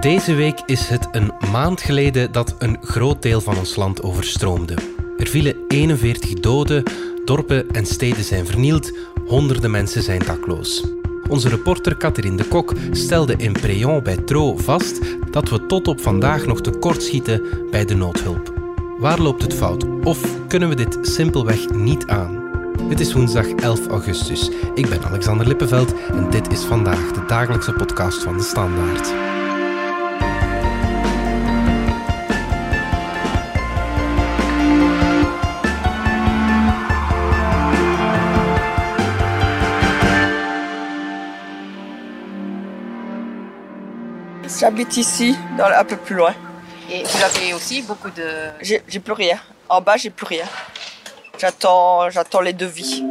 Deze week is het een maand geleden dat een groot deel van ons land overstroomde. Er vielen 41 doden, dorpen en steden zijn vernield, honderden mensen zijn dakloos. Onze reporter Catherine de Kok stelde in Préon bij Tro vast dat we tot op vandaag nog tekortschieten bij de noodhulp. Waar loopt het fout? Of kunnen we dit simpelweg niet aan? Het is woensdag 11 augustus. Ik ben Alexander Lippenveld en dit is vandaag de dagelijkse podcast van de Standaard. J'habite ici, dans, un peu plus loin. Et vous avez aussi beaucoup de... J'ai j'ai plus rien. En bas, j'ai plus rien. J'attends, j'attends les devis.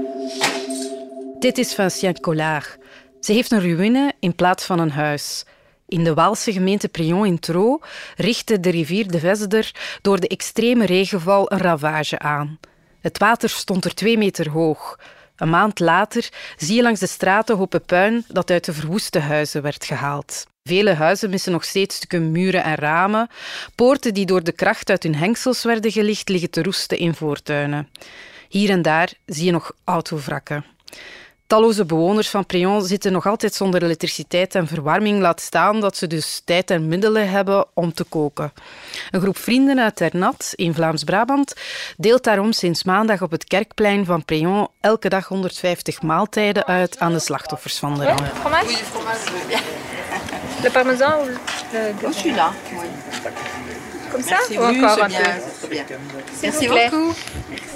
Dit is Vincent Collard. Ze heeft een ruïne in plaats van een huis. In de Waalse gemeente Prion in Tro richtte de rivier de Vesder door de extreme regenval een ravage aan. Het water stond er twee meter hoog. Een maand later zie je langs de straten hopen puin dat uit de verwoeste huizen werd gehaald. Vele huizen missen nog steeds stukken muren en ramen. Poorten die door de kracht uit hun hengsels werden gelicht liggen te roesten in voortuinen. Hier en daar zie je nog autovrakken. Talloze bewoners van Préon zitten nog altijd zonder elektriciteit en verwarming, laat staan dat ze dus tijd en middelen hebben om te koken. Een groep vrienden uit Ternat in Vlaams-Brabant deelt daarom sinds maandag op het kerkplein van Préon elke dag 150 maaltijden uit aan de slachtoffers van de ramp. Le parmesan ou Comme ça Merci, Ou encore un peu beaucoup.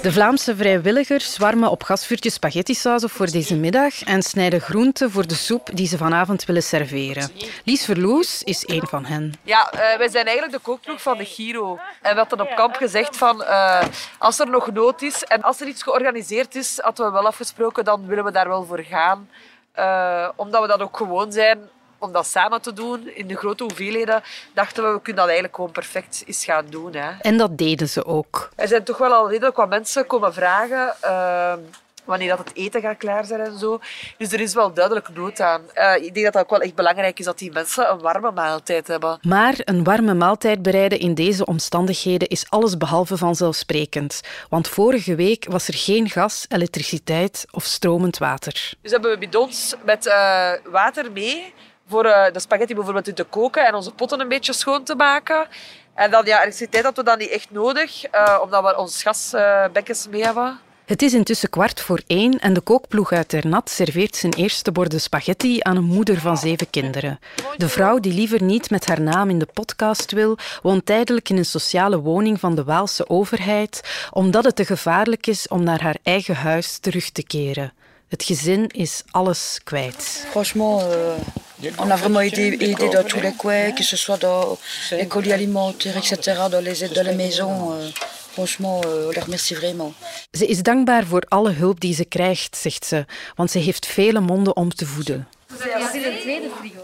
De Vlaamse vrijwilligers zwarmen op gasvuurtjes spaghettisaus op voor deze middag en snijden groenten voor de soep die ze vanavond willen serveren. Lies Verloes is een van hen. Ja, eh, wij zijn eigenlijk de kookploeg van de Giro. En we hadden op kamp gezegd van eh, als er nog nood is en als er iets georganiseerd is, hadden we wel afgesproken, dan willen we daar wel voor gaan. Eh, omdat we dat ook gewoon zijn om dat samen te doen in de grote hoeveelheden, dachten we, we kunnen dat eigenlijk gewoon perfect eens gaan doen. Hè. En dat deden ze ook. Er zijn toch wel al redelijk wat mensen komen vragen eh, wanneer dat het eten gaat klaar zijn en zo. Dus er is wel duidelijk nood aan. Eh, ik denk dat het ook wel echt belangrijk is dat die mensen een warme maaltijd hebben. Maar een warme maaltijd bereiden in deze omstandigheden is allesbehalve vanzelfsprekend. Want vorige week was er geen gas, elektriciteit of stromend water. Dus hebben we bidons met eh, water mee voor eh, de spaghetti bijvoorbeeld te koken en onze potten een beetje schoon te maken. En dan ja, elektriciteit hadden we dan niet echt nodig, eh, omdat we ons gasbekkens mee hebben. Het is intussen kwart voor één en de kookploeg uit Ternat serveert zijn eerste borden spaghetti aan een moeder van zeven kinderen. De vrouw die liever niet met haar naam in de podcast wil, woont tijdelijk in een sociale woning van de Waalse overheid, omdat het te gevaarlijk is om naar haar eigen huis terug te keren. Het gezin is alles kwijt. Franchement, euh, on a vraiment été aidé dans tous les coins, que ce soit dans les colis alimentaires, etc., dans les aides de la maison. euh, franchement, on les remercie vraiment. Ze is dankbaar voor alle hulp die ze krijgt, zegt ze, want ze heeft vele monden om te voeden.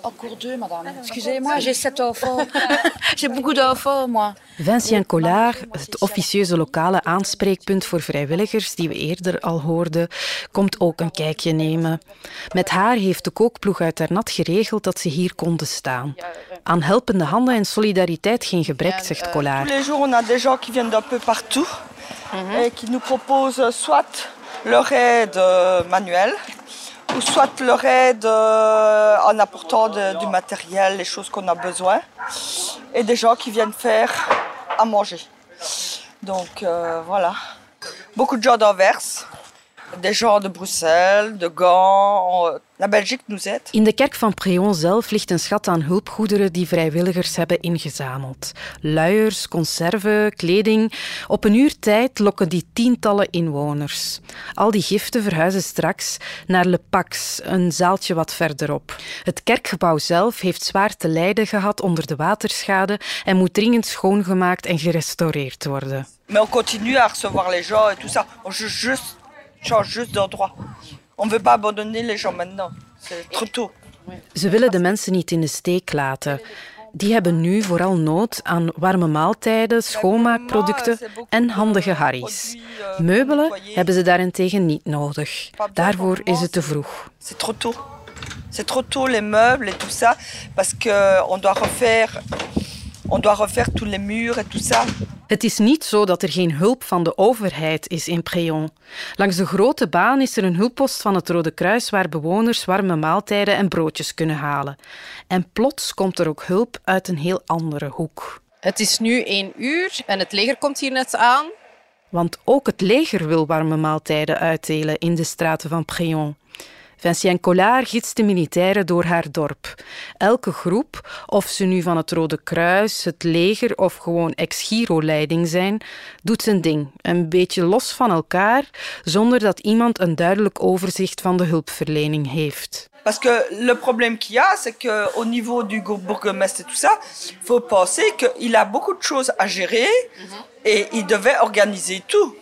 Encore deux, madame. Excusez-moi, j'ai sept enfants. j'ai beaucoup d'enfants, moi. Vincent Collard, het officieuze lokale aanspreekpunt voor vrijwilligers die we eerder al hoorden, komt ook een kijkje nemen. Met haar heeft de kookploeg uit Ternat geregeld dat ze hier konden staan. Aan helpende handen en solidariteit geen gebrek, zegt Collard. Tous les jours, on a des gens qui viennent d'un peu partout et qui nous proposent soit leur aide euh, manuelle ou soit leur aide euh, en apportant du matériel, les choses qu'on a besoin. Et des gens qui viennent faire à manger. Donc euh, voilà. Beaucoup de gens d'Anvers, des gens de Bruxelles, de Gand. euh, La Belgique nous aide. In de kerk van Préon zelf ligt een schat aan hulpgoederen die vrijwilligers hebben ingezameld. Luiers, conserven, kleding. Op een uur tijd lokken die tientallen inwoners. Al die giften verhuizen straks naar Le Pax, een zaaltje wat verderop. Het kerkgebouw zelf heeft zwaar te lijden gehad onder de waterschade en moet dringend schoongemaakt en gerestaureerd worden. On continue à recevoir les gens et tout ça. On juste, change juste d'endroit. On ne veut pas abandonner les gens maintenant. C'est trop tôt. Ze willen de mensen niet in de steek laten. Die hebben nu vooral nood aan warme maaltijden, schoonmaakproducten en handige harries. Meubelen hebben ze daarentegen niet nodig. Daarvoor is het te vroeg. C'est trop tôt. C'est trop tôt les meubles et tout ça, parce qu'on doit refaire, on doit refaire tous les murs et tout ça. Het is niet zo dat er geen hulp van de overheid is in Préon. Langs de grote baan is er een hulppost van het Rode Kruis waar bewoners warme maaltijden en broodjes kunnen halen. En plots komt er ook hulp uit een heel andere hoek. Het is nu één uur en het leger komt hier net aan. Want ook het leger wil warme maaltijden uitdelen in de straten van Préon. Vincent Collard gidst de militairen door haar dorp. Elke groep, of ze nu van het Rode Kruis, het leger of gewoon ex-Giro-leiding zijn, doet zijn ding, een beetje los van elkaar, zonder dat iemand een duidelijk overzicht van de hulpverlening heeft. Parce que le problème qu'il y a, c'est qu'au niveau du bourgmestre et tout ça, il faut penser qu'il a beaucoup de choses à gérer et il devait organiser tout.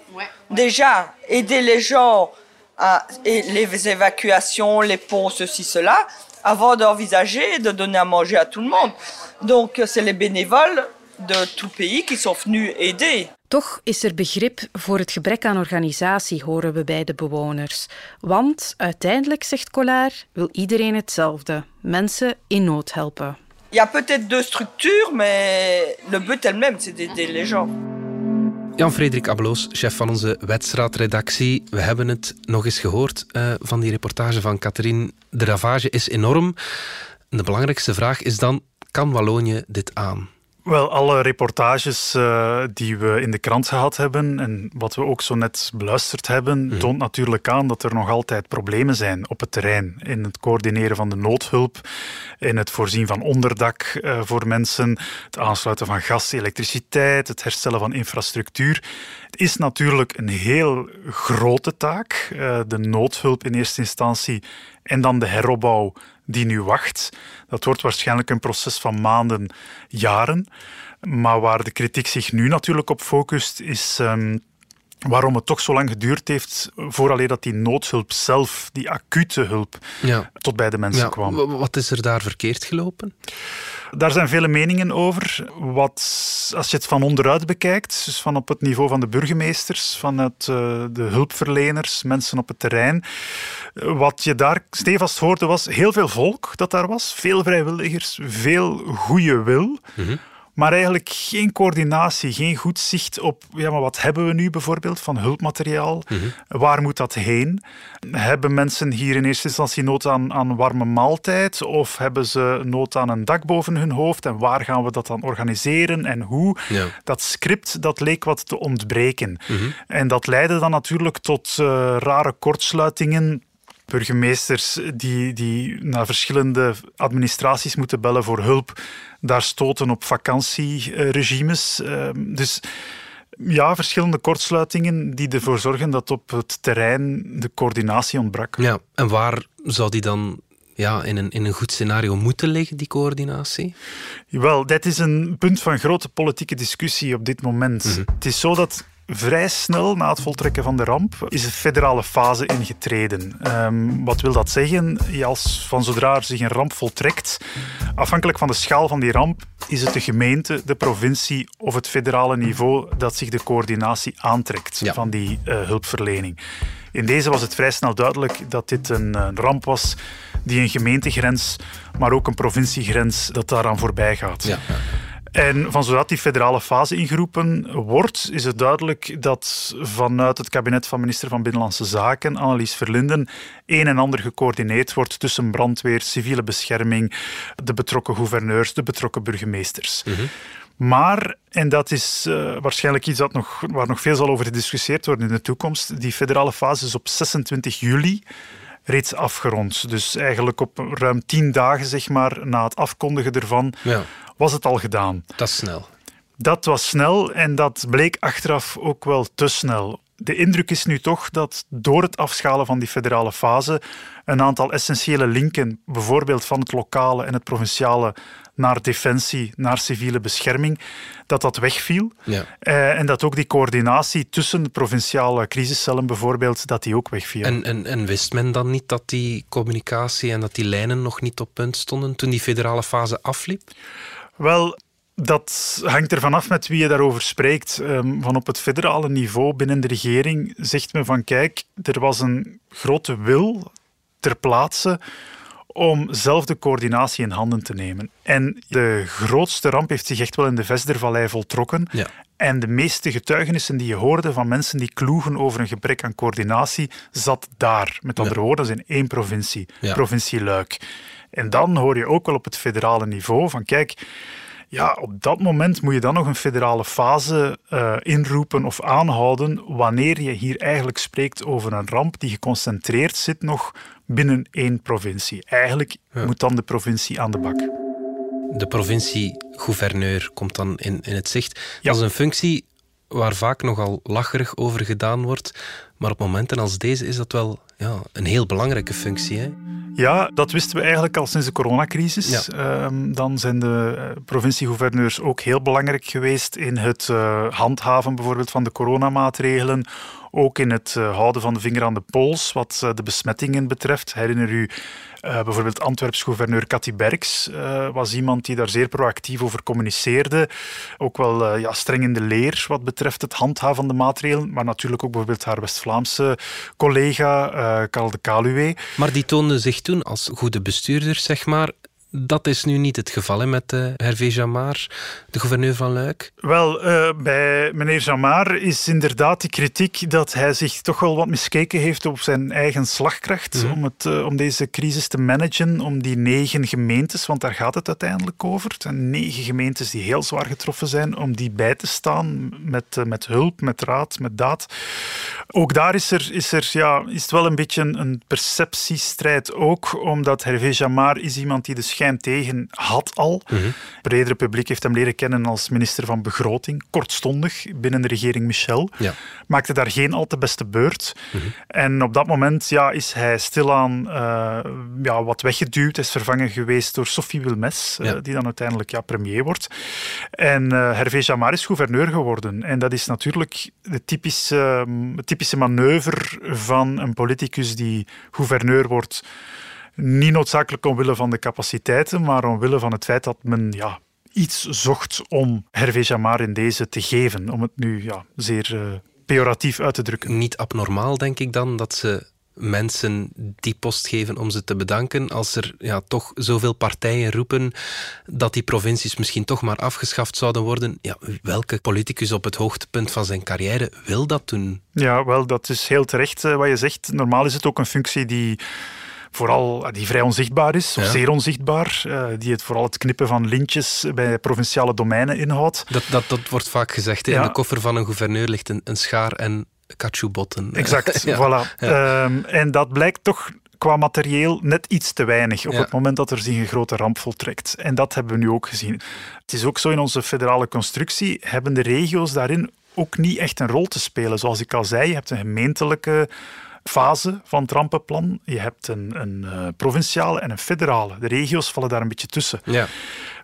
Déjà, aider les gens à et les évacuations, les ponts, ceci, cela, avant d'envisager de donner à manger à tout le monde. Donc, c'est les bénévoles de tout pays qui sont venus aider. Toch is er begrip voor het gebrek aan organisatie, horen we bij de bewoners. Want uiteindelijk, zegt Collard, wil iedereen hetzelfde: mensen in nood helpen. Il y a peut-être deux structures, mais le but est le même, c'est d'aider les gens. Jan-Frederik Abeloos, chef van onze wedstrijdredactie. We hebben het nog eens gehoord uh, van die reportage van Catherine. De ravage is enorm. De belangrijkste vraag is dan, kan Wallonië dit aan? Wel, alle reportages uh, die we in de krant gehad hebben en wat we ook zo net beluisterd hebben, mm. toont natuurlijk aan dat er nog altijd problemen zijn op het terrein. In het coördineren van de noodhulp, in het voorzien van onderdak uh, voor mensen, het aansluiten van gas, elektriciteit, het herstellen van infrastructuur. Het is natuurlijk een heel grote taak. Uh, de noodhulp in eerste instantie en dan de heropbouw die nu wacht. Dat wordt waarschijnlijk een proces van maanden, jaren. Maar waar de kritiek zich nu natuurlijk op focust, is um, waarom het toch zo lang geduurd heeft vooraleer dat die noodhulp zelf, die acute hulp, ja. tot bij de mensen ja, kwam. Wat is er daar verkeerd gelopen? Daar zijn vele meningen over. Wat, als je het van onderuit bekijkt, dus van op het niveau van de burgemeesters, vanuit uh, de hulpverleners, mensen op het terrein, wat je daar stevast hoorde was heel veel volk dat daar was, veel vrijwilligers, veel goede wil. -hmm. Maar eigenlijk geen coördinatie, geen goed zicht op ja, maar wat hebben we nu bijvoorbeeld van hulpmateriaal? Mm -hmm. Waar moet dat heen? Hebben mensen hier in eerste instantie nood aan, aan warme maaltijd? Of hebben ze nood aan een dak boven hun hoofd? En waar gaan we dat dan organiseren en hoe? Ja. Dat script dat leek wat te ontbreken. Mm -hmm. En dat leidde dan natuurlijk tot uh, rare kortsluitingen burgemeesters die, die naar verschillende administraties moeten bellen voor hulp, daar stoten op vakantieregimes. Dus ja, verschillende kortsluitingen die ervoor zorgen dat op het terrein de coördinatie ontbrak. Ja, en waar zou die dan ja, in, een, in een goed scenario moeten liggen, die coördinatie? Wel, dit is een punt van grote politieke discussie op dit moment. Mm -hmm. Het is zo dat vrij snel na het voltrekken van de ramp is de federale fase ingetreden. Um, wat wil dat zeggen? Als van zodra er zich een ramp voltrekt, afhankelijk van de schaal van die ramp, is het de gemeente, de provincie of het federale niveau dat zich de coördinatie aantrekt ja. van die uh, hulpverlening. In deze was het vrij snel duidelijk dat dit een, een ramp was die een gemeentegrens, maar ook een provinciegrens, dat daaraan voorbij gaat. Ja, ja. En van zodra die federale fase ingeroepen wordt, is het duidelijk dat vanuit het kabinet van minister van Binnenlandse Zaken, Annelies Verlinden, een en ander gecoördineerd wordt tussen brandweer, civiele bescherming, de betrokken gouverneurs, de betrokken burgemeesters. Mm -hmm. Maar, en dat is uh, waarschijnlijk iets dat nog, waar nog veel zal over gediscussieerd worden in de toekomst, die federale fase is op 26 juli reeds afgerond. Dus eigenlijk op ruim tien dagen zeg maar, na het afkondigen ervan ja. was het al gedaan. Dat is snel. Dat was snel en dat bleek achteraf ook wel te snel. De indruk is nu toch dat door het afschalen van die federale fase een aantal essentiële linken, bijvoorbeeld van het lokale en het provinciale, naar defensie, naar civiele bescherming, dat dat wegviel. Ja. Uh, en dat ook die coördinatie tussen de provinciale crisiscellen bijvoorbeeld, dat die ook wegviel. En, en, en wist men dan niet dat die communicatie en dat die lijnen nog niet op punt stonden toen die federale fase afliep? Wel, dat hangt ervan af met wie je daarover spreekt. Um, van op het federale niveau binnen de regering zegt men van kijk, er was een grote wil ter plaatse om zelf de coördinatie in handen te nemen. En de grootste ramp heeft zich echt wel in de Vesdervallei voltrokken. Ja. En de meeste getuigenissen die je hoorde van mensen die kloegen over een gebrek aan coördinatie, zat daar. Met andere woorden, dat is in één provincie, Ja. provincie Luik. En dan hoor je ook wel op het federale niveau van kijk, ja, op dat moment moet je dan nog een federale fase eh, inroepen of aanhouden wanneer je hier eigenlijk spreekt over een ramp die geconcentreerd zit nog binnen één provincie. Eigenlijk moet dan de provincie aan de bak. De provincie-gouverneur komt dan in, in het zicht. Ja. Dat is een functie waar vaak nogal lacherig over gedaan wordt. Maar op momenten als deze is dat wel ja, een heel belangrijke functie. Hè? Ja, dat wisten we eigenlijk al sinds de coronacrisis. Ehm, dan zijn de eh, provinciegouverneurs ook heel belangrijk geweest in het eh, handhaven bijvoorbeeld van de coronamaatregelen. Ook in het eh, houden van de vinger aan de pols wat de besmettingen betreft. Herinner u eh, bijvoorbeeld Antwerps gouverneur Cathy Berks eh, was iemand die daar zeer proactief over communiceerde. Ook wel eh, ja, streng in de leer wat betreft het handhaven van de maatregelen. Maar natuurlijk ook bijvoorbeeld haar West-Vlaamse collega Karel de Kaluwe. Maar die toonde zich toen als goede bestuurders, zeg maar. Dat is nu niet het geval hè, met eh, Hervé Jamard, de gouverneur van Luik. Wel, eh, bij meneer Jamar is inderdaad die kritiek dat hij zich toch wel wat miskeken heeft op zijn eigen slagkracht om, het, eh, om deze crisis te managen, om die negen gemeentes, want daar gaat het uiteindelijk over. Het zijn negen gemeentes die heel zwaar getroffen zijn, om die bij te staan met, met hulp, met raad, met daad. Ook daar is, er, is, er, ja, is het wel een beetje een, een perceptiestrijd ook, omdat Hervé Jamar is iemand die de schijn tegen had al. Het bredere publiek heeft hem leren kennen als minister van Begroting, kortstondig binnen de regering Michel. Ja. Maakte daar geen al te beste beurt. En op dat moment ja, is hij stilaan eh, ja, wat weggeduwd. Hij is vervangen geweest door Sophie Wilmes, eh, die dan uiteindelijk ja, premier wordt. En eh Hervé Jamar is gouverneur geworden. En dat is natuurlijk de typische, het typische manoeuvre van een politicus die gouverneur wordt. Niet noodzakelijk omwille van de capaciteiten, maar omwille van het feit dat men ja, iets zocht om Hervé Jamar in deze te geven. Om het nu ja, zeer eh, pejoratief uit te drukken. Niet abnormaal, denk ik dan, dat ze mensen die post geven om ze te bedanken. Als er ja, toch zoveel partijen roepen dat die provincies misschien toch maar afgeschaft zouden worden. Ja, welke politicus op het hoogtepunt van zijn carrière wil dat doen? Ja, wel, dat is heel terecht eh, wat je zegt. Normaal is het ook een functie die vooral eh, die vrij onzichtbaar is, of Ja. zeer onzichtbaar, eh, die het vooral het knippen van lintjes bij provinciale domeinen inhoudt. Dat, dat, dat wordt vaak gezegd. In de koffer van een gouverneur ligt een, een schaar en caoutchoukbotten. Exact, Ja. voilà. Ehm, en dat blijkt toch qua materieel net iets te weinig op Ja. het moment dat er zich een grote ramp voltrekt. En dat hebben we nu ook gezien. Het is ook zo in onze federale constructie, hebben de regio's daarin ook niet echt een rol te spelen. Zoals ik al zei, je hebt een gemeentelijke fase van het rampenplan. Je hebt een, een eh, provinciale en een federale. De regio's vallen daar een beetje tussen. Ja.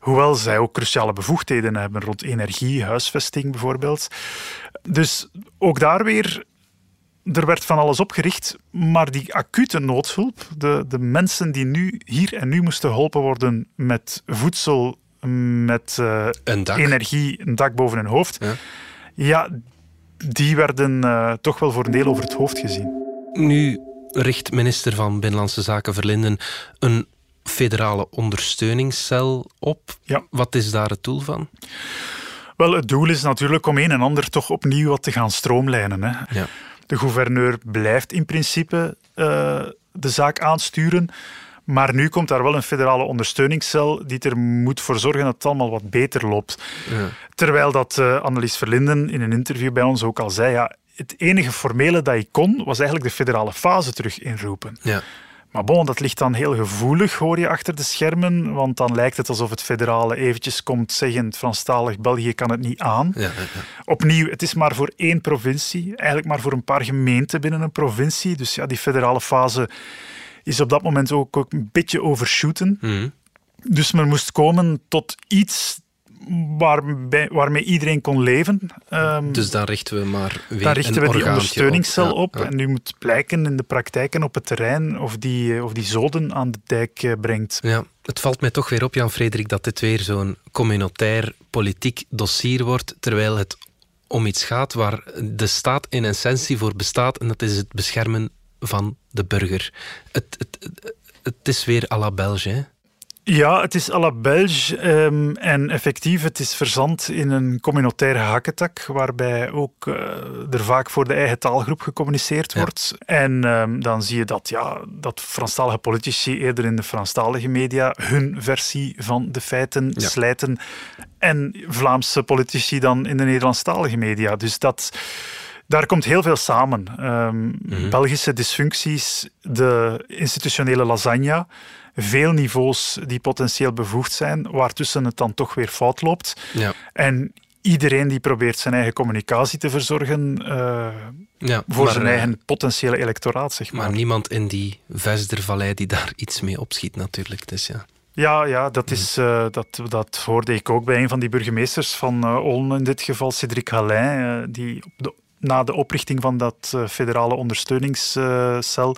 Hoewel zij ook cruciale bevoegdheden hebben rond energie, huisvesting bijvoorbeeld. Dus ook daar weer, er werd van alles opgericht, maar die acute noodhulp, de, de mensen die nu hier en nu moesten geholpen worden met voedsel, met eh, Een dak. energie, een dak boven hun hoofd, Ja. ja, die werden eh, toch wel voor een deel over het hoofd gezien. Nu richt minister van Binnenlandse Zaken Verlinden een federale ondersteuningscel op. Ja. Wat is daar het doel van? Wel, het doel is natuurlijk om een en ander toch opnieuw wat te gaan stroomlijnen. Hè. Ja. De gouverneur blijft in principe eh, de zaak aansturen. Maar nu komt daar wel een federale ondersteuningscel die er moet voor zorgen dat het allemaal wat beter loopt. Ja. Terwijl dat eh, Annelies Verlinden in een interview bij ons ook al zei, ja, het enige formele dat ik kon, was eigenlijk de federale fase terug inroepen. Ja. Maar bon, dat ligt dan heel gevoelig, hoor je achter de schermen. Want dan lijkt het alsof het federale eventjes komt zeggen, Franstalig België kan het niet aan. Ja, ja, Opnieuw, het is maar voor één provincie. Eigenlijk maar voor een paar gemeenten binnen een provincie. Dus ja, die federale fase is op dat moment ook, ook een beetje overshooten. Mhm. Dus men moest komen tot iets waarbij, waarmee iedereen kon leven. Ehm, Dus daar richten we maar weer daar richten een we die ondersteuningscel op. op. Ja, ja. En nu moet blijken in de praktijk en op het terrein of die, of die zoden aan de dijk eh, brengt. Ja, het valt mij toch weer op, Jan-Frederik, dat dit weer zo'n communautair politiek dossier wordt, terwijl het om iets gaat waar de staat in essentie voor bestaat, en dat is het beschermen van de burger. Het, het, het- het is weer à la Belge, hè? Ja, het is à la Belge ehm, en effectief, het is verzand in een communautaire hakketak, waarbij ook uh, er vaak voor de eigen taalgroep gecommuniceerd wordt. En ehm, dan zie je dat, ja, dat Franstalige politici eerder in de Franstalige media hun versie van de feiten slijten en Vlaamse politici dan in de Nederlandstalige media. Dus dat daar komt heel veel samen. Um, Belgische dysfuncties, de institutionele lasagne, veel niveaus die potentieel bevoegd zijn, waartussen het dan toch weer fout loopt. Ja. En iedereen die probeert zijn eigen communicatie te verzorgen uh, ja, voor zijn eigen eh, potentiële electoraat, zeg maar. Maar niemand in die Vesdervallei die daar iets mee opschiet natuurlijk. Dus ja. Ja, ja dat, is, uh, dat, dat hoorde ik ook bij een van die burgemeesters van uh, Olne, in dit geval Cédric Halin, uh, die op de na de oprichting van dat eh, federale ondersteuningscel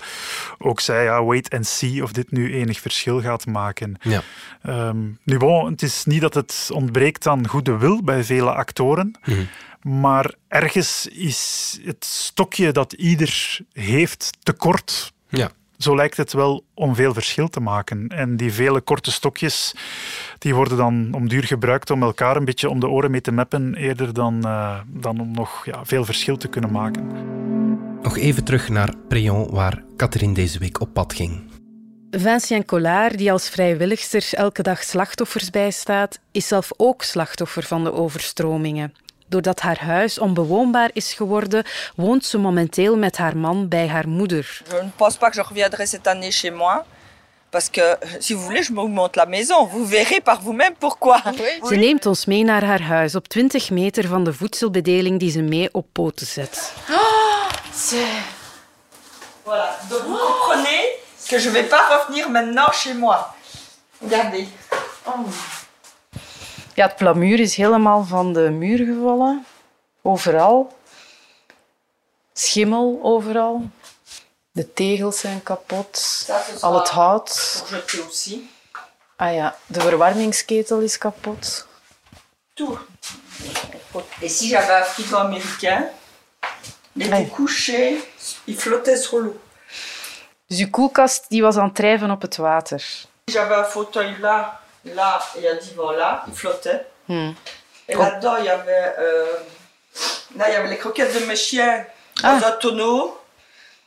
ook zei, ja, wait and see of dit nu enig verschil gaat maken. Ja. Um, nu bon, het is niet dat het ontbreekt aan goede wil bij vele actoren, mhm. maar ergens is het stokje dat ieder heeft tekort. Ja zo lijkt het wel om veel verschil te maken. En die vele korte stokjes die worden dan om duur gebruikt om elkaar een beetje om de oren mee te meppen, eerder dan, uh, dan om nog ja, veel verschil te kunnen maken. Nog even terug naar Préon, waar Catherine deze week op pad ging. Vincent Collard, die als vrijwilligster elke dag slachtoffers bijstaat, is zelf ook slachtoffer van de overstromingen. Doordat haar huis onbewoonbaar is geworden, woont ze momenteel met haar man bij haar moeder. Je ne pense pas que je reviendrai cette année chez moi. Parce que, si vous voulez, je m'augmente la maison. Vous verrez par vous-même pourquoi. Ze neemt ons mee naar haar huis op 20 meter van de voedselbedeling die ze mee op poten zet. Oh, voilà, donc vous comprenez que je vais pas revenir maintenant chez moi. Regardez. Oh. Ja, het plamuur is helemaal van de muur gevallen. Overal. Schimmel overal. De tegels zijn kapot. Al het hout. Ah ja, de verwarmingsketel is kapot. Tout. Ici, j'avais un frigo américain. Les ah couchés, il flottait sur l'eau. Dus uw koelkast die was aan het drijven op het water. J'avais un fauteuil là là et un divan là, il flottait. Hmm. Et là-dedans, il y avait, euh, là, il y avait les croquettes de mes chiens dans ah. un tonneau.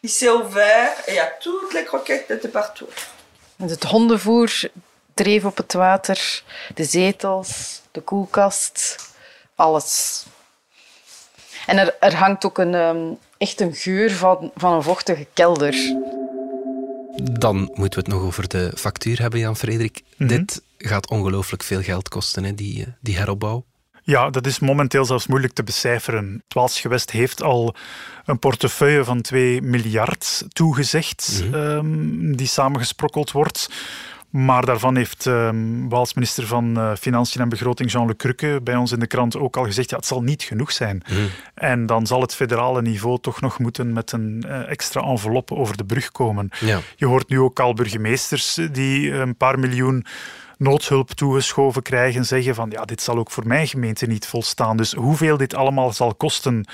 Il s'est ouvert et il y a toutes les croquettes étaient partout. Het hondenvoer dreef op het water, de zetels, de koelkast, alles. En er, er hangt ook een, um, echt een geur van, van een vochtige kelder. Dan moeten we het nog over de factuur hebben, Jan-Frederik. Mm -hmm. Dit gaat ongelooflijk veel geld kosten, hè, die, eh, die heropbouw. Ja, dat is momenteel zelfs moeilijk te becijferen. Het Waals gewest heeft al een portefeuille van 2 miljard toegezegd, mm -hmm. die samengesprokkeld wordt. Maar daarvan heeft um, Waals minister van uh, Financiën en Begroting Jean Le Cruque bij ons in de krant ook al gezegd, ja, het zal niet genoeg zijn. Mhm. En dan zal het federale niveau toch nog moeten met een uh, extra envelop over de brug komen. Ja. Je hoort nu ook al burgemeesters die een paar miljoen noodhulp toegeschoven krijgen, zeggen van ja, dit zal ook voor mijn gemeente niet volstaan. Dus hoeveel dit allemaal zal kosten,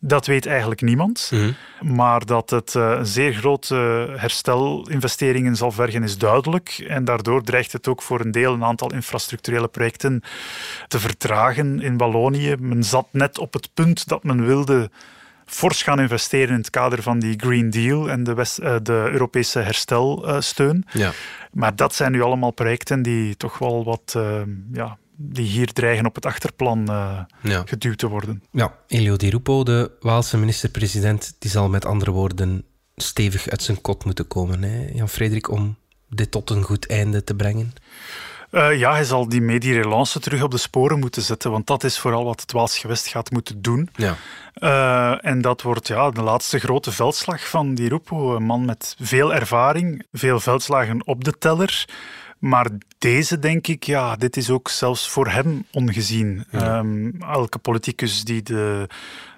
dat weet eigenlijk niemand. Mhm. Maar dat het uh, zeer grote herstelinvesteringen zal vergen is duidelijk. En daardoor dreigt het ook voor een deel een aantal infrastructurele projecten te vertragen in Wallonië. Men zat net op het punt dat men wilde fors gaan investeren in het kader van die Green Deal en de, West, uh, de Europese herstelsteun. ja. Maar dat zijn nu allemaal projecten die toch wel wat uh, ja, die hier dreigen op het achterplan uh, ja. geduwd te worden. Ja, Elio Di Rupo, de Waalse minister-president, die zal met andere woorden stevig uit zijn kot moeten komen, hè, Jan-Frederik, om dit tot een goed einde te brengen. Uh, ja, hij zal die medierelance terug op de sporen moeten zetten, want dat is vooral wat het Waals gewest gaat moeten doen. Ja. Uh, en dat wordt ja, de laatste grote veldslag van Di Rupo. Een man met veel ervaring, veel veldslagen op de teller. Maar deze, denk ik, ja, dit is ook zelfs voor hem ongezien. Um, elke politicus die de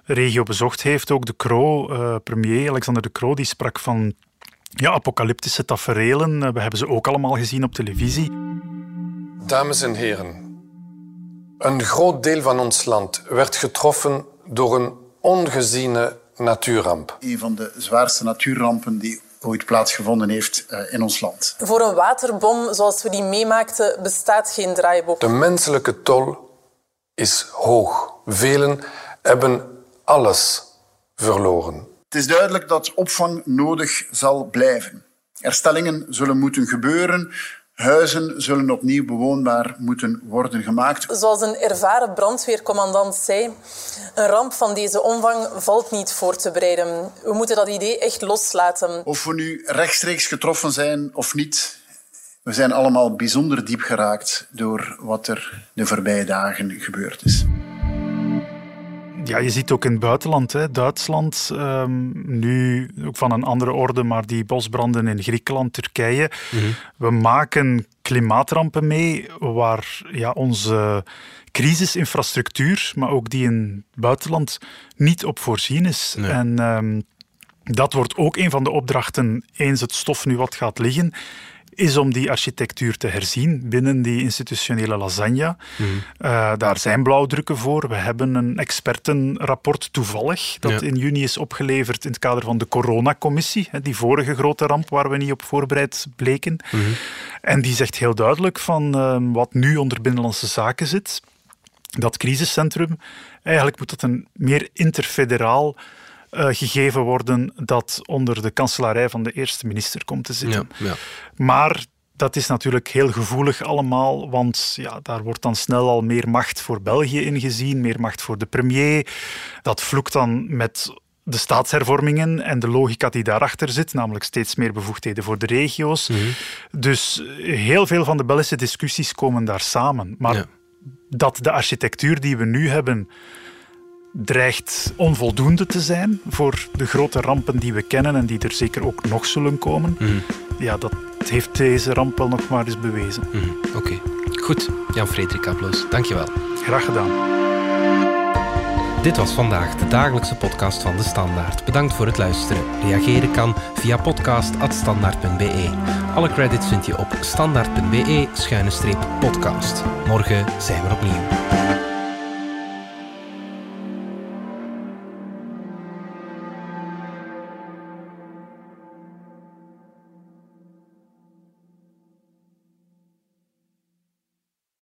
regio bezocht heeft, ook de Croo, uh, premier Alexander de Croo, die sprak van ja, apocalyptische taferelen. Uh, we hebben ze ook allemaal gezien op televisie. Dames en heren, een groot deel van ons land werd getroffen door een ongeziene natuurramp. Een van de zwaarste natuurrampen die ooit plaatsgevonden heeft in ons land. Voor een waterbom zoals we die meemaakten bestaat geen draaiboek. De menselijke tol is hoog. Velen hebben alles verloren. Het is duidelijk dat opvang nodig zal blijven. Herstellingen zullen moeten gebeuren. Huizen zullen opnieuw bewoonbaar moeten worden gemaakt. Zoals een ervaren brandweercommandant zei, een ramp van deze omvang valt niet voor te bereiden. We moeten dat idee echt loslaten. Of we nu rechtstreeks getroffen zijn of niet, we zijn allemaal bijzonder diep geraakt door wat er de voorbije dagen gebeurd is. Ja, je ziet ook in het buitenland, hè, Duitsland, um, nu ook van een andere orde, maar die bosbranden in Griekenland, Turkije. Mhm. We maken klimaatrampen mee waar ja, onze crisisinfrastructuur, maar ook die in het buitenland, niet op voorzien is. En um, dat wordt ook een van de opdrachten eens het stof nu wat gaat liggen is om die architectuur te herzien binnen die institutionele lasagne. Mhm. Uh, daar zijn blauwdrukken voor. We hebben een expertenrapport toevallig dat in juni is opgeleverd in het kader van de coronacommissie, die vorige grote ramp waar we niet op voorbereid bleken. Mhm. En die zegt heel duidelijk van uh, wat nu onder binnenlandse zaken zit, dat crisiscentrum, eigenlijk moet dat een meer interfederaal uh, gegeven worden dat onder de kanselarij van de eerste minister komt te zitten. Ja, ja. Maar dat is natuurlijk heel gevoelig allemaal, want ja, daar wordt dan snel al meer macht voor België ingezien, meer macht voor de premier. Dat vloekt dan met de staatshervormingen en de logica die daarachter zit, namelijk steeds meer bevoegdheden voor de regio's. Mhm. Dus heel veel van de Belgische discussies komen daar samen. Maar dat de architectuur die we nu hebben dreigt onvoldoende te zijn voor de grote rampen die we kennen en die er zeker ook nog zullen komen. Mhm. Ja, dat heeft deze ramp wel nog maar eens bewezen. Mhm. Oké, goed. Jan-Frederik Abloos, dankjewel. Graag gedaan. Dit was vandaag de dagelijkse podcast van De Standaard. Bedankt voor het luisteren. Reageren kan via podcast.standaard.be. Alle credits vind je op standaard.be-podcast. Morgen zijn we opnieuw.